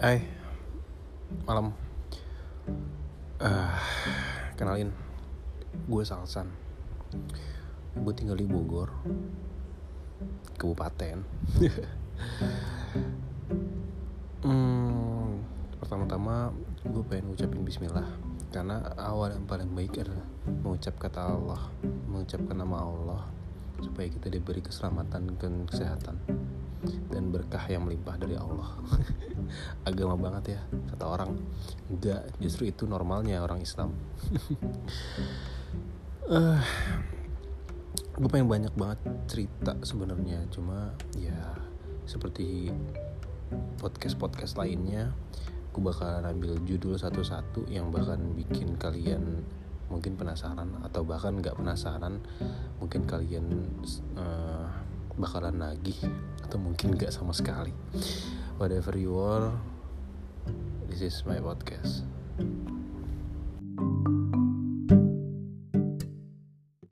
Hai, malam. Uh, kenalin, gue Salsan. Gue tinggal di Bogor, Kabupaten. hmm, pertama-tama gue pengen ngucapin Bismillah karena awal yang paling baik adalah mengucap kata Allah, mengucapkan nama Allah supaya kita diberi keselamatan dan kesehatan dan berkah yang melimpah dari Allah. Agama banget ya kata orang. Enggak justru itu normalnya orang Islam. Uh, gue pengen banyak banget cerita sebenarnya. Cuma ya seperti podcast podcast lainnya gue bakal ambil judul satu-satu yang bahkan bikin kalian mungkin penasaran atau bahkan nggak penasaran. Mungkin kalian uh, bakalan nagih atau mungkin gak sama sekali. Whatever you are this is my podcast